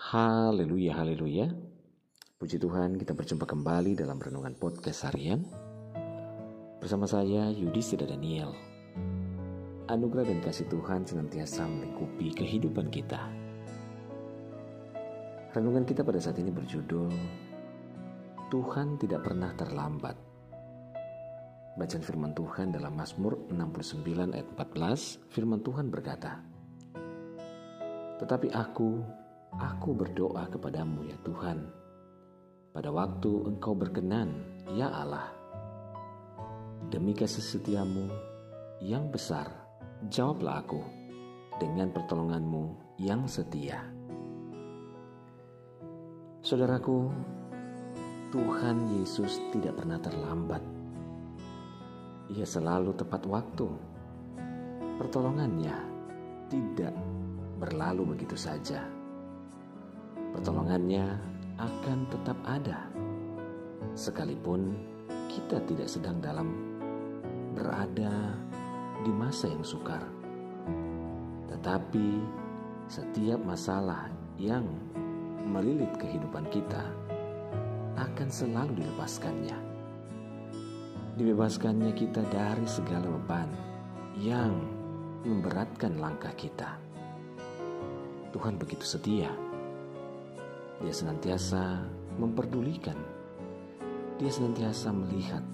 Haleluya, haleluya. Puji Tuhan, kita berjumpa kembali dalam renungan podcast harian. Bersama saya Yudhistira Daniel. Anugerah dan kasih Tuhan senantiasa melingkupi kehidupan kita. Renungan kita pada saat ini berjudul Tuhan tidak pernah terlambat. Bacaan firman Tuhan dalam Mazmur 69 ayat 14, firman Tuhan berkata, Tetapi aku Aku berdoa kepadamu ya Tuhan. Pada waktu engkau berkenan, ya Allah. Demi kasih setiamu yang besar, jawablah aku dengan pertolonganmu yang setia. Saudaraku, Tuhan Yesus tidak pernah terlambat. Ia selalu tepat waktu. Pertolongannya tidak berlalu begitu saja pertolongannya akan tetap ada, sekalipun kita tidak sedang dalam berada di masa yang sukar. Tetapi setiap masalah yang melilit kehidupan kita akan selalu dilepaskannya. Dibebaskannya kita dari segala beban yang memberatkan langkah kita. Tuhan begitu setia dia senantiasa memperdulikan. Dia senantiasa melihat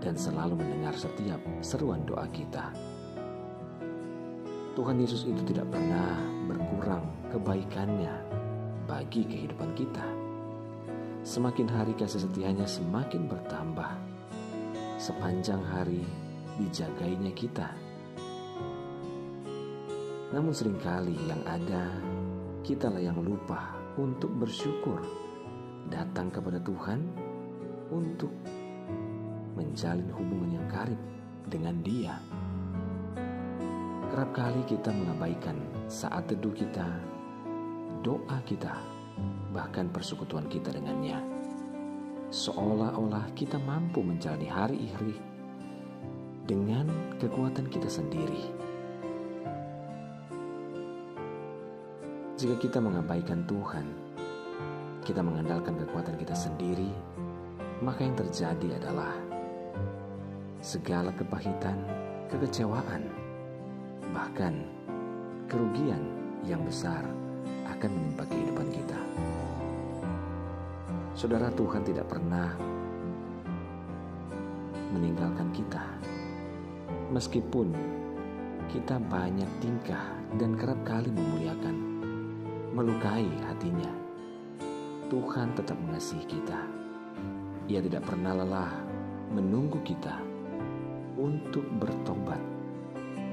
dan selalu mendengar setiap seruan doa kita. Tuhan Yesus itu tidak pernah berkurang kebaikannya bagi kehidupan kita. Semakin hari kasih setianya semakin bertambah. Sepanjang hari dijagainya kita. Namun sering kali yang ada, kitalah yang lupa untuk bersyukur, datang kepada Tuhan untuk menjalin hubungan yang karib dengan Dia. Kerap kali kita mengabaikan saat teduh kita, doa kita, bahkan persekutuan kita dengannya. Seolah-olah kita mampu menjalani hari-hari dengan kekuatan kita sendiri Jika kita mengabaikan Tuhan, kita mengandalkan kekuatan kita sendiri, maka yang terjadi adalah segala kepahitan, kekecewaan, bahkan kerugian yang besar akan menimpa kehidupan kita. Saudara Tuhan tidak pernah meninggalkan kita. Meskipun kita banyak tingkah dan kerap kali memuliakan melukai hatinya. Tuhan tetap mengasihi kita. Ia tidak pernah lelah menunggu kita untuk bertobat,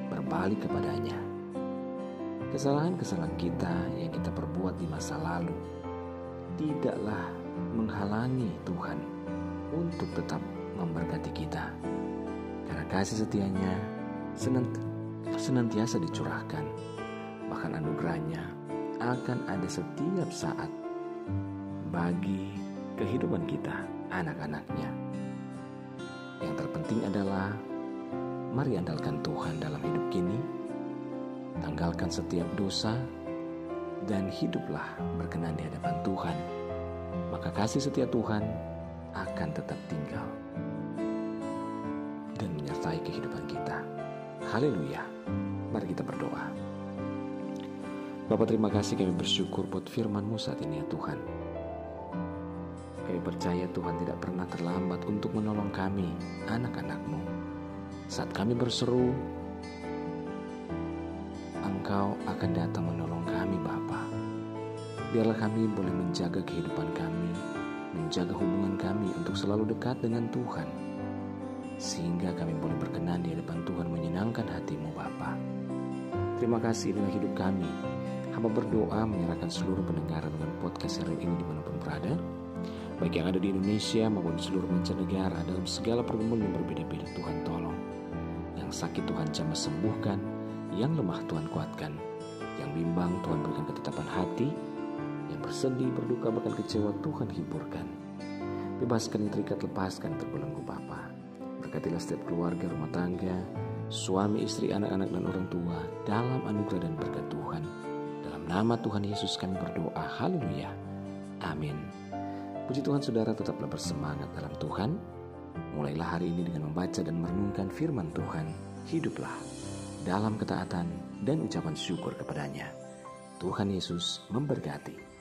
berbalik kepadanya. Kesalahan-kesalahan kita yang kita perbuat di masa lalu tidaklah menghalangi Tuhan untuk tetap memberkati kita. Karena kasih setianya senantiasa dicurahkan, bahkan anugerahnya akan ada setiap saat bagi kehidupan kita, anak-anaknya. Yang terpenting adalah mari andalkan Tuhan dalam hidup kini, tanggalkan setiap dosa, dan hiduplah berkenan di hadapan Tuhan. Maka kasih setia Tuhan akan tetap tinggal dan menyertai kehidupan kita. Haleluya. Mari kita berdoa. Bapak terima kasih kami bersyukur buat firman-Mu saat ini ya Tuhan. Kami percaya Tuhan tidak pernah terlambat untuk menolong kami, anak-anak-Mu. Saat kami berseru, Engkau akan datang menolong kami Bapa. Biarlah kami boleh menjaga kehidupan kami, menjaga hubungan kami untuk selalu dekat dengan Tuhan. Sehingga kami boleh berkenan di hadapan Tuhan menyenangkan hatimu Bapa. Terima kasih inilah hidup kami Hamba berdoa menyerahkan seluruh pendengar dengan podcast serial ini di mana pun berada, baik yang ada di Indonesia maupun di seluruh mancanegara dalam segala pergumulan yang berbeda-beda. Tuhan tolong, yang sakit Tuhan jamah sembuhkan, yang lemah Tuhan kuatkan, yang bimbang Tuhan berikan ketetapan hati, yang bersedih, berduka, bahkan kecewa Tuhan hiburkan. Bebaskan yang terikat, lepaskan terbelenggu Bapa. Berkatilah setiap keluarga, rumah tangga, suami, istri, anak-anak, dan orang tua dalam anugerah dan berkat Tuhan nama Tuhan Yesus kami berdoa. Haleluya. Amin. Puji Tuhan saudara tetaplah bersemangat dalam Tuhan. Mulailah hari ini dengan membaca dan merenungkan firman Tuhan. Hiduplah dalam ketaatan dan ucapan syukur kepadanya. Tuhan Yesus memberkati.